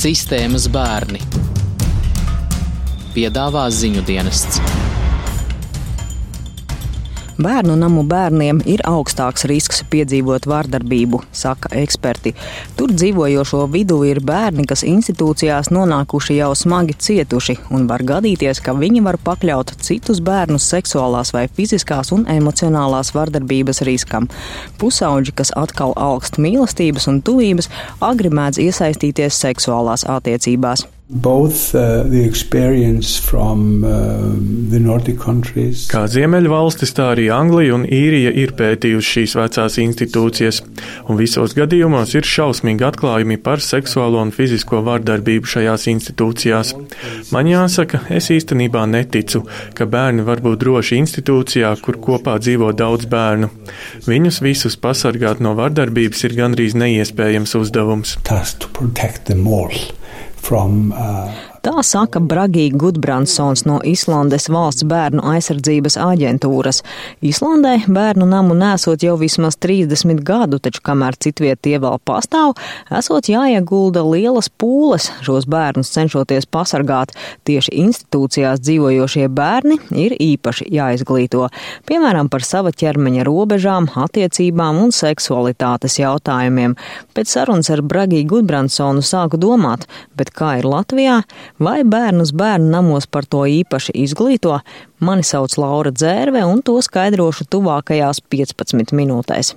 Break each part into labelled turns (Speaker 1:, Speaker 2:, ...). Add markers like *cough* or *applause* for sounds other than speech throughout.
Speaker 1: Sistēmas bērni piedāvā ziņu dienests.
Speaker 2: Bērnu namu bērniem ir augstāks risks piedzīvot vardarbību, saka eksperti. Tur dzīvojošo vidū ir bērni, kas institūcijās nonākuši jau smagi cietuši, un var gadīties, ka viņi var pakļaut citus bērnus seksuālās vai fiziskās un emocionālās vardarbības riskam. Pusauģi, kas atkal augst mīlestības un tuvības, agri mēdz iesaistīties seksuālās attiecībās.
Speaker 3: Both, uh, from, uh,
Speaker 4: Kā Ziemeļvalstis, tā arī Anglija un Īrija ir pētījuši šīs vecās institūcijas, un visos gadījumos ir šausmīgi atklājumi par seksuālo un fizisko vardarbību šajās institūcijās. Man jāsaka, es īstenībā neticu, ka bērni var būt droši institūcijā, kur kopā dzīvo daudz bērnu. Viņus visus pasargāt no vardarbības ir gandrīz neiespējams uzdevums.
Speaker 3: Tas to protect them all from uh,
Speaker 2: Tā saka Bragī Gudbrandsons no Islandes valsts bērnu aizsardzības aģentūras. Islandē bērnu namu nesot jau vismaz 30 gadu, taču kamēr citviet tie vēl pastāv, esot jāiegulda lielas pūles šos bērnus cenšoties pasargāt. Tieši institūcijās dzīvojošie bērni ir īpaši jāizglīto, piemēram, par sava ķermeņa robežām, attiecībām un seksualitātes jautājumiem. Pēc sarunas ar Bragī Gudbrandsonu sāku domāt, bet kā ir Latvijā? Vai bērnus bērnu namos par to īpaši izglīto? Mani sauc Laura Dzērve, un to skaidrošu tuvākajās 15 minūtēs.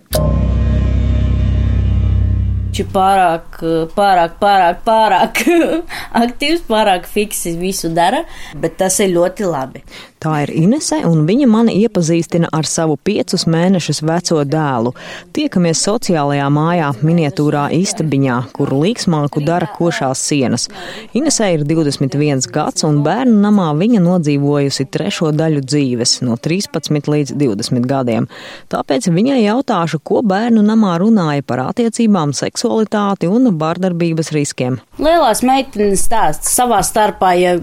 Speaker 5: Viņš ir pārāk, pārāk, pārāk, pārāk *laughs* aktīvs, pārāk fiksi visu dara, bet tas ir ļoti labi.
Speaker 2: Tā ir Inese, un viņa mani iepazīstina ar savu piecus mēnešus veco dēlu. Tiekamies sociālajā mājā, miniatūrā istabiņā, kur līksmāku dara košās sienas. Inesē ir 21 gads, un bērnu namā viņa nodzīvojusi trešo daļu dzīves, no 13 līdz 20 gadiem. Tāpēc viņai jautāšu, ko bērnu namā runāja par attiecībām, seksualitāti un vārdarbības riskiem.
Speaker 5: Lielās meitenes stāsta savā starpā, ja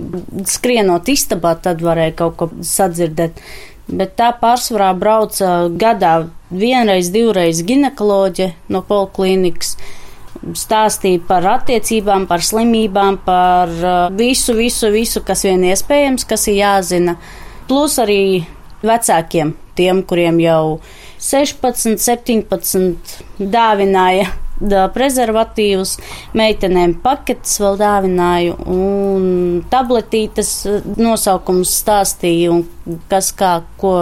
Speaker 5: skrienot istabā, tad varēja kaut ko sadzirdēt. Bet tā pārsvarā brauca gadā vienreiz, divreiz ginekoloģe no poliklīnikas. Stāstīja par attiecībām, par slimībām, par uh, visu, visu, visu, kas vien iespējams, kas ir jāzina. Plus arī vecākiem, tiem, kuriem jau 16, 17 dāvināja prezervatīvus, meitenēm paketes vēl dāvināju un tabletītes nosaukums stāstīju kas kā, ko,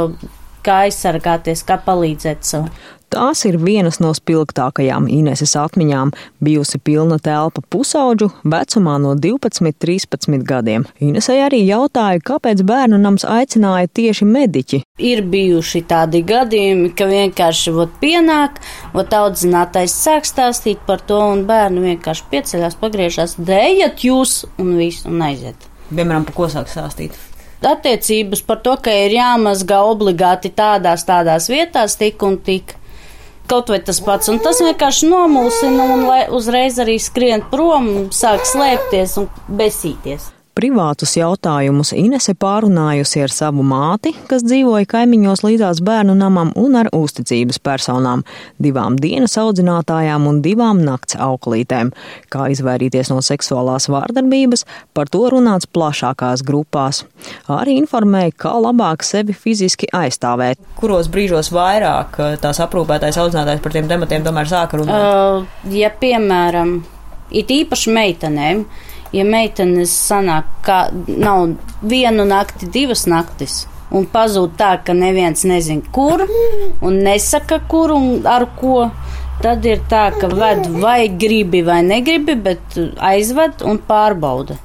Speaker 5: kā aizsargāties, kā palīdzēt sev.
Speaker 2: Tās ir vienas no spilgtākajām Ineses atmiņām, bijusi pilna telpa pusauģu vecumā no 12, 13 gadiem. Inesai arī jautāja, kāpēc bērnu nams aicināja tieši mediķi.
Speaker 5: Ir bijuši tādi gadījumi, ka vienkārši vot pienāk, vot audzinātais sāk stāstīt par to, un bērnu vienkārši pieceļās, pagriežās, dējat jūs, un viss, un aiziet.
Speaker 2: Piemēram, par ko sāk stāstīt?
Speaker 5: attiecības par to, ka ir jāmazgā obligāti tādās, tādās vietās tik un tik kaut vai tas pats. Un tas vienkārši nomulsina un uzreiz arī skrien prom, sāk slēpties un besīties.
Speaker 2: Privātus jautājumus Inese pārunājusi ar savu māti, kas dzīvoja kaimiņos līdzās bērnu namam un ar uzticības personām - divām dienas audzinātājām un divām nakts auklītēm. Kā izvairīties no seksuālās vārdarbības, par to runāts plašākās grupās. Arī informēja, kā labāk sevi fiziski aizstāvēt. Kuros brīžos vairāk eh, tās aprūpētais audzinātājs par tiem tematiem tomēr sāka runāt?
Speaker 5: Uh, ja, piemēram, it īpaši meitenēm ja meitenes sanāk, ka nav vienu nakti, divas naktis. Un pazūd tā, ka neviens nezina, kur un nesaka, kur un ar ko. Tad ir tā, ka ved vai gribi vai negribi, bet aizved un pārbauda.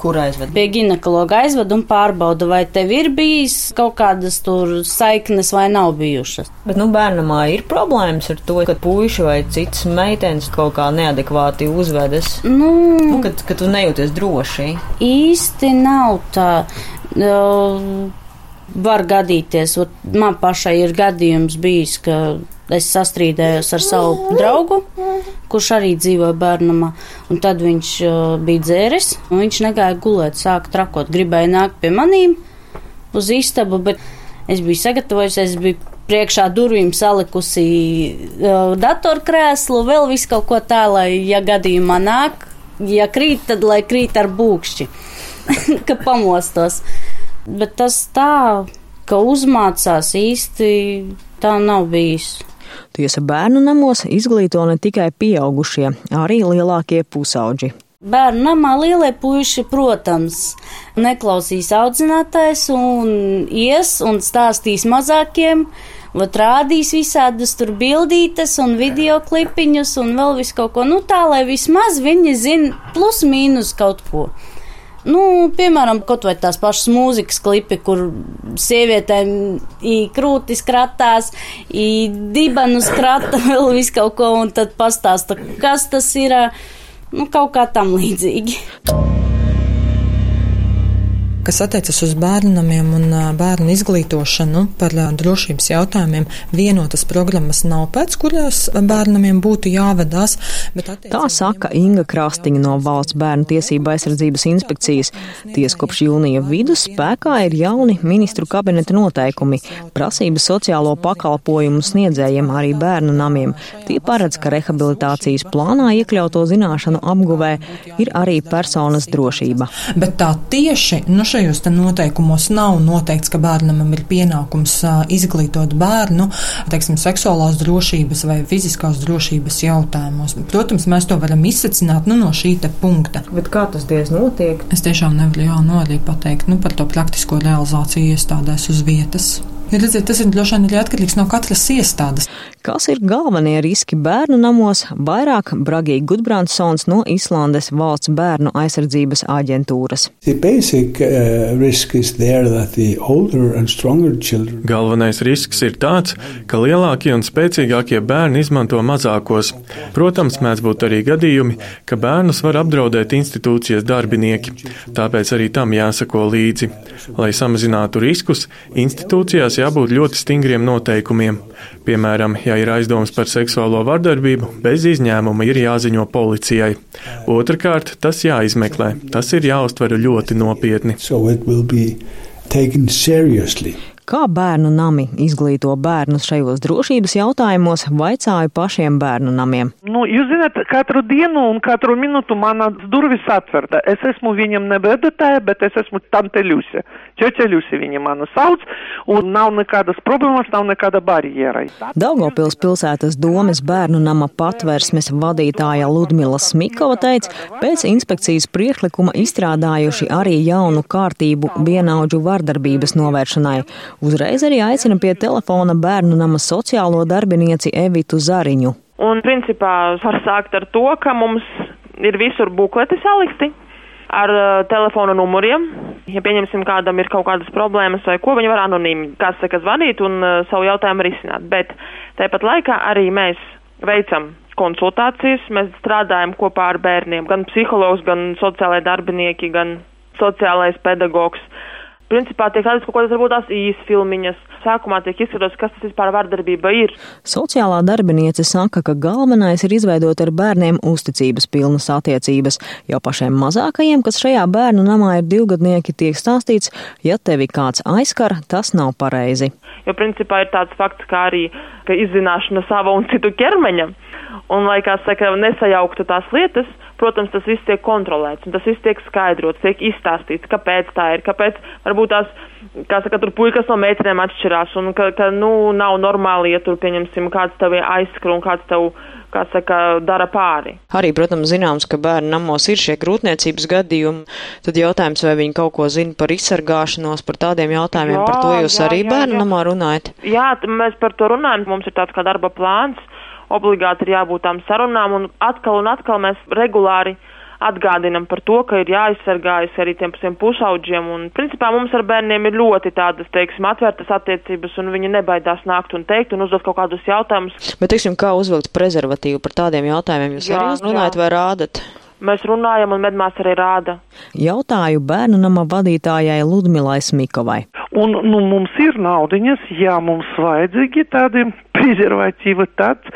Speaker 2: Kur aizved?
Speaker 5: Pie ginekologa aizved un pārbauda, vai tev ir bijis kaut kādas tur saiknes vai nav bijušas.
Speaker 2: Bet, nu, bērnamā ir problēmas ar to, ka puiši vai citas meitenes kaut kā neadekvāti uzvedas.
Speaker 5: Nu,
Speaker 2: nu kad, kad tu nejūties droši.
Speaker 5: Īsti nav tā. Uh, var gadīties, man pašai ir gadījums bijis, ka es sastrīdējos ar savu draugu, kurš arī dzīvoja bērnamā, un tad viņš uh, bija dzēris, un viņš negāja gulēt, sāka trakot, gribēja nākt pie manīm uz istabu, bet es biju sagatavojusies, es biju priekšā durvīm salikusi uh, datorkrēslu, vēl visu kaut ko tā, lai, ja gadījumā nāk, ja krīt, tad lai krīt ar būkšķi, *laughs* ka pamostos. Bet tas tā, ka uzmācās īsti tā nav bijis.
Speaker 2: Tiesa bērnu namos izglīto ne tikai pieaugušie, arī lielākie pusauģi.
Speaker 5: Bērnu namā lielie puiši, protams, neklausīs audzinātājs un ies un stāstīs mazākiem, vat rādīs visādas tur bildītes un video klipiņus un vēl visu kaut ko, nu tā, lai vismaz viņi zina plus mīnus kaut ko. Nu, piemēram, kaut vai tās pašas mūzikas klipi, kur sievietēm krūtis kratās, dibanu skrata *laughs* vēl visu kaut ko, un tad pastāsta, kas tas ir, nu, kaut kā tam līdzīgi.
Speaker 6: Kas attiecas uz bērnamiem un bērnu izglītošanu par drošības jautājumiem, vienotas programmas nav pēc, kurās bērnamiem būtu jāvedās.
Speaker 2: Tā saka Inga Krastiņa no Valsts bērnu tiesība aizsardzības inspekcijas. Ties kopš jūnija vidus spēkā ir jauni ministru kabineta noteikumi, prasības sociālo pakalpojumu sniedzējiem arī bērnu namiem. Tie paredz, ka rehabilitācijas plānā iekļauto zināšanu apguvē ir arī personas drošība.
Speaker 6: Bet tā tieši, nu šajos noteikumos nav noteikts, ka bērnam ir pienākums izglītot bērnu, teiksim, seksuālās drošības vai fiziskās drošības jautājumos. Protams, mēs to varam izsacināt nu, no šī punkta.
Speaker 2: Bet kā tas diez notiek?
Speaker 6: Es tiešām nevaru jau nu arī pateikt nu, par to praktisko realizāciju iestādēs uz vietas. Ja redziet, tas ir droši vien arī atkarīgs no katras iestādes.
Speaker 2: Kas ir galvenie riski bērnu namos? Vairāk Bragīgi Gudbrandsons no Islandes valsts bērnu aizsardzības aģentūras.
Speaker 3: Basic, uh,
Speaker 4: Galvenais risks ir tāds, ka lielākie un spēcīgākie bērni izmanto mazākos. Protams, mēdz būt arī gadījumi, ka bērnus var apdraudēt institūcijas darbinieki, tāpēc arī tam jāsako līdzi. Lai samazinātu riskus, institūcijās jābūt ļoti stingriem noteikumiem. Piemēram, ja ir aizdoms par seksuālo vardarbību, bez izņēmuma ir jāziņo policijai. Otrakārt, tas jāizmeklē, tas ir jāuztver ļoti nopietni.
Speaker 3: So taken seriously.
Speaker 2: Kā bērnu nami izglīto bērnus šajos drošības jautājumos, vaicāju pašiem bērnu namiem.
Speaker 7: Nu, jūs zināt, katru dienu un katru minūtu manas durvis atverta. Es esmu viņam ne bedotāja, bet es esmu tante Ļusi. Ķoķa Ļusi viņa manu sauc, un nav nekādas problēmas, nav nekāda barjera.
Speaker 2: Daugopils pilsētas domes bērnu nama patversmes vadītāja Ludmila Smikova teica, pēc inspekcijas priekšlikuma izstrādājuši arī jaunu kārtību vienaudžu vardarbības novēršanai. Uzreiz arī aicina pie telefona bērnu nama sociālo darbinieci Evitu Zariņu.
Speaker 8: Un principā var sākt ar to, ka mums ir visur bukleti salikti ar uh, telefona numuriem. Ja pieņemsim, kādam ir kaut kādas problēmas vai ko, viņi var anonīmi, kas saka, zvanīt un uh, savu jautājumu risināt. Bet tāpat laikā arī mēs veicam konsultācijas, mēs strādājam kopā ar bērniem, gan psihologs, gan sociālai darbinieki, gan sociālais pedagogs principā tiek rādīts kaut kādas varbūt tās īas filmiņas. Sākumā tiek izskaidrots, kas tas vispār vardarbība ir.
Speaker 2: Sociālā darbiniece saka, ka galvenais ir izveidot ar bērniem uzticības pilnas attiecības. Jau pašiem mazākajiem, kas šajā bērnu namā ir divgadnieki, tiek stāstīts, ja tevi kāds aizskar, tas nav pareizi.
Speaker 8: Jo principā ir tāds fakts, kā arī izzināšana sava un citu ķermeņa. Un, lai kā saka, nesajauktu tās lietas, protams, tas viss tiek kontrolēts, un tas viss tiek skaidrots, tiek izstāstīts, kāpēc tā ir, kāpēc varbūt tās, kā saka, tur puikas no meitenēm atšķirās, un ka, ka nu, nav normāli, ja tur, pieņemsim, kāds tev aizskar un kāds tev kā saka, dara pāri.
Speaker 2: Arī, protams, zināms, ka bērnu namos ir šie grūtniecības gadījumi. Tad jautājums, vai viņi kaut ko zina par izsargāšanos, par tādiem jautājumiem, jā, par to jūs jā, arī jā, bērnu jā. namā runājat?
Speaker 8: Jā, mēs par to runājam. Mums ir tāds kā darba plāns obligāti ir jābūt tām sarunām, un atkal un atkal mēs regulāri atgādinam par to, ka ir jāizsargājas arī tiem pašiem pusauģiem, un principā mums ar bērniem ir ļoti tādas, teiksim, atvērtas attiecības, un viņi nebaidās nākt un teikt un uzdot kaut kādus jautājumus.
Speaker 2: Bet, teiksim, kā uzvilkt prezervatīvu par tādiem jautājumiem, jūs jā, arī runājat jā. vai rādat?
Speaker 8: Mēs runājam, un medmās arī rāda.
Speaker 2: Jautāju bērnu nama vadītājai Ludmilai Smikovai.
Speaker 7: Un, nu, mums ir naudiņas, jā, mums vajadzīgi tādi *laughs* prezervatīvi tāds,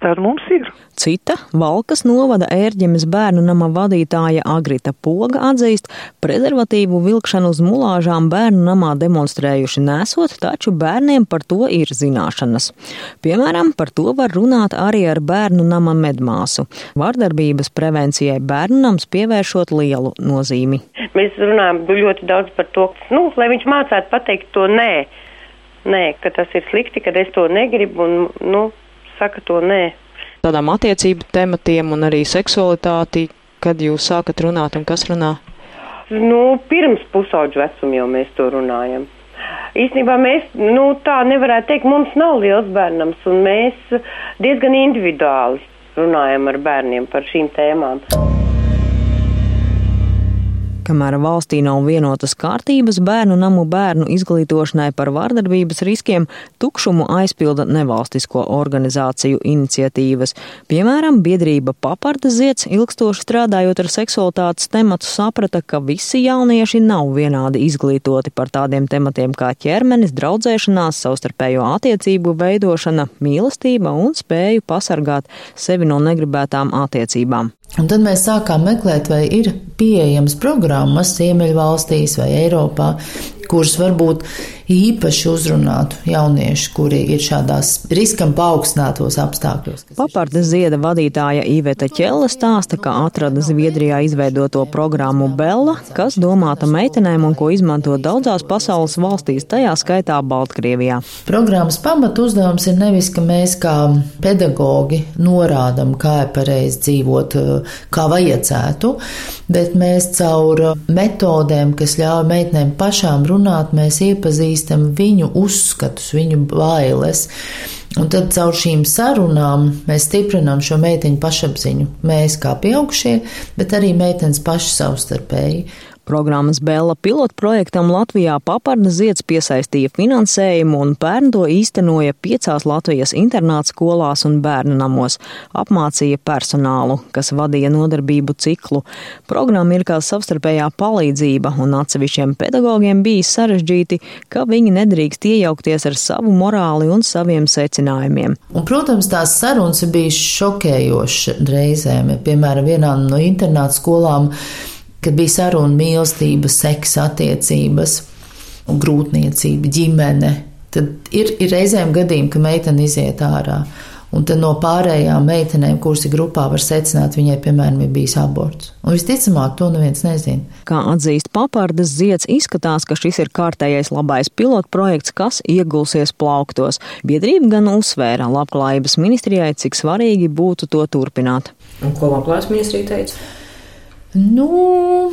Speaker 7: tad mums ir.
Speaker 2: Cita Valkas novada ērģemes bērnu nama vadītāja Agrita Poga atzīst, prezervatīvu vilkšanu uz mulāžām bērnu namā demonstrējuši nesot, taču bērniem par to ir zināšanas. Piemēram, par to var runāt arī ar bērnu nama medmāsu. Vardarbības prevencijai bērnu nams pievēršot lielu nozīmi.
Speaker 9: Mēs runājam ļoti daudz par to, nu, lai viņš mācētu pateikt to nē. Nē, ka tas ir slikti, ka es to negribu un, nu, saka to nē.
Speaker 2: Tādām attiecību tematiem un arī seksualitāti, kad jūs sākat runāt un kas runā?
Speaker 9: Nu, pirms pusauģu vecuma jau mēs to runājam. Īstenībā mēs, nu, tā nevarētu teikt, mums nav liels bērnams, un mēs diezgan individuāli runājam ar bērniem par šīm tēmām.
Speaker 2: Kamēr valstī nav vienotas kārtības bērnu namu bērnu izglītošanai par vārdarbības riskiem, tukšumu aizpilda nevalstisko organizāciju iniciatīvas. Piemēram, biedrība Paparta ziets, ilgstoši strādājot ar seksualitātes tematu, saprata, ka visi jaunieši nav vienādi izglītoti par tādiem tematiem kā ķermenis, draudzēšanās, savstarpējo attiecību veidošana, mīlestība un spēju pasargāt sevi no negribētām attiecībām.
Speaker 10: Un tad mēs sākām meklēt, vai ir pieejamas programmas Ziemeļvalstīs vai Eiropā, kuras varbūt īpaši uzrunātu jauniešus, kuri ir šādās riskam paaugstinātos apstākļos.
Speaker 2: Paparta zieda vadītāja Iveta Ķella stāsta, ka atrada Zviedrijā izveidoto programmu Bella, kas domāta meitenēm un ko izmanto daudzās pasaules valstīs, tajā skaitā Baltkrievijā.
Speaker 10: Programmas pamatu uzdevums ir nevis, ka mēs kā pedagogi norādam, kā ir pareizi dzīvot, kā vajadzētu, bet mēs caur metodēm, kas ļauj meitenēm pašām runāt, runāt, mēs iepazīstam viņu uzskatus, viņu bailes. Un tad caur šīm sarunām mēs stiprinām šo meiteņu pašapziņu. Mēs kā pieaugušie, bet arī meitenes paši savstarpēji.
Speaker 2: Programmas Bēla pilotprojektam Latvijā paparna zieds piesaistīja finansējumu un pērn to īstenoja piecās Latvijas internāta skolās un bērnu namos. Apmācīja personālu, kas vadīja nodarbību ciklu. Programma ir kā savstarpējā palīdzība un atsevišķiem pedagogiem bija sarežģīti, ka viņi nedrīkst iejaukties ar savu morāli un saviem secinājumiem.
Speaker 10: Un, protams, tās sarunas bija šokējošas reizēm. Piemēram, vienā no internāta skolām kad bija saruna mīlestība, seksa attiecības, grūtniecība, ģimene. Tad ir, ir reizēm gadījumi, ka meitene iziet ārā. Un tad no pārējām meitenēm, kuras ir grupā, var secināt, viņai, piemēram, ir bijis aborts. Un visticamāk, to neviens nezina.
Speaker 2: Kā atzīst papardas zieds, izskatās, ka šis ir kārtējais labais pilotprojekts, kas iegulsies plauktos. Biedrība gan uzsvēra labklājības ministrijai, cik svarīgi būtu to turpināt.
Speaker 11: Un ko labklājības ministrija teica?
Speaker 10: Nu,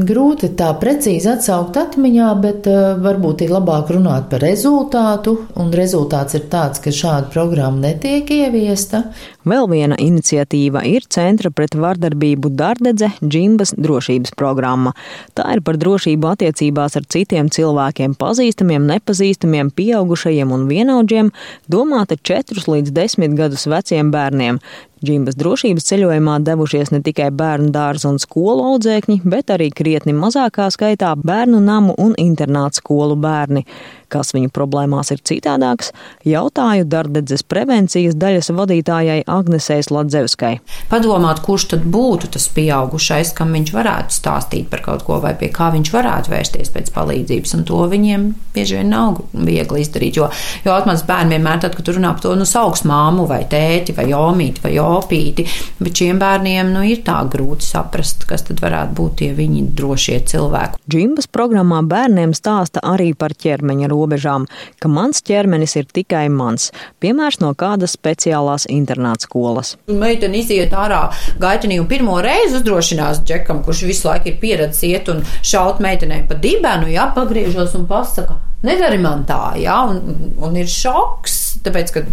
Speaker 10: grūti tā precīzi atsaukt atmiņā, bet uh, varbūt ir labāk runāt par rezultātu. Un rezultāts ir tāds, ka šāda programma netiek ieviesta.
Speaker 2: Vēl viena iniciatīva ir Centra pret vardarbību Dardedze Džimbas drošības programma. Tā ir par drošību attiecībās ar citiem cilvēkiem, pazīstamiem, nepazīstamiem, pieaugušajiem un vienaudžiem, domāta 4 līdz 10 gadus veciem bērniem. Džimbas drošības ceļojumā devušies ne tikai bērnu dārza un skolu audzēkņi, bet arī krietni mazākā skaitā bērnu namu un internātu skolu bērni. Kas viņu problēmās ir citādāks, jautāju Dardedzes prevencijas daļas vadītājai Agnesei Sladzevskai.
Speaker 11: Padomāt, kurš tad būtu tas pieaugušais, kam viņš varētu stāstīt par kaut ko vai pie kā viņš varētu vērsties pēc palīdzības, un to viņiem bieži vien nav viegli izdarīt, jo, jo atmaz bērni vienmēr tad, kad runā par to, nu sauks māmu vai tēti vai omīti vai opīti, bet šiem bērniem, nu, ir tā grūti saprast, kas tad varētu būt tie viņi drošie cilvēki.
Speaker 2: Džimbas programmā bērniem stāsta arī par ķermeņa robežām, ka mans ķermenis ir tikai mans. Piemērs no kādas speciālās internāta skolas.
Speaker 11: Meitene iziet ārā gaitenī un pirmo reizi uzdrošinās džekam, kurš visu laiku ir pieredzējis iet un šaut meitenei pa dibenu, jā, pagriežos un pasaka, nedari man tā, jā, un, un ir šoks, tāpēc, ka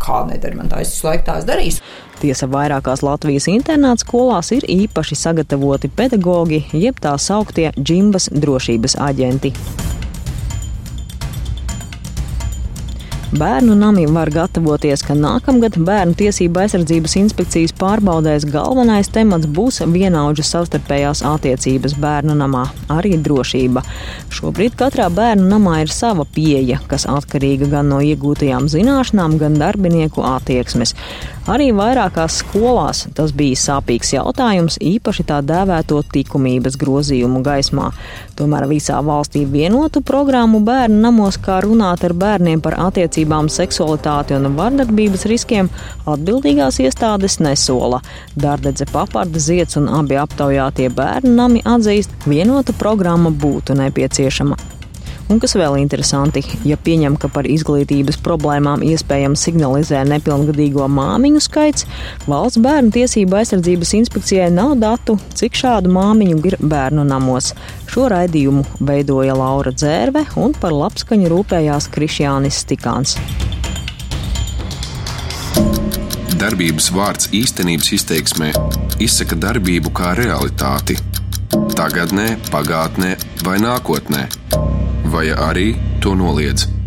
Speaker 11: kā nedara man tā, es visu laiku tās darīšu.
Speaker 2: Tiesa vairākās Latvijas internāta skolās ir īpaši sagatavoti pedagogi, jeb tā sauktie džimbas drošības aģenti. Bērnu nami var gatavoties, ka nākamgad bērnu tiesību aizsardzības inspekcijas pārbaudēs galvenais temats būs vienaudžu savstarpējās attiecības bērnu namā, arī drošība. Šobrīd katrā bērnu namā ir sava pieeja, kas atkarīga gan no iegūtajām zināšanām, gan darbinieku attieksmes. Arī vairākās skolās tas bija sāpīgs jautājums, īpaši tā dēvēto likumības grozījumu gaismā. Tomēr visā valstī vienotu programmu bērnu namos, kā runāt ar bērniem par attiecībām, seksualitāti un vardarbības riskiem, atbildīgās iestādes nesola. Dārdedze Paparda Ziets un abi aptaujātie bērnu nami atzīst, vienota programma būtu nepieciešama. Un kas vēl interesanti, ja pieņem, ka par izglītības problēmām iespējams signalizē nepilngadīgo māmiņu skaits, valsts bērnu tiesību aizsardzības inspekcijai nav datu, cik šādu māmiņu ir bērnu namos. Šo raidījumu veidoja Laura Dzērve un par labskaņu rūpējās Krišjānis Stikāns.
Speaker 12: Darbības vārds īstenības izteiksmē izsaka darbību kā realitāti - tagadnē, pagātnē vai nākotnē vai arī to noliedz.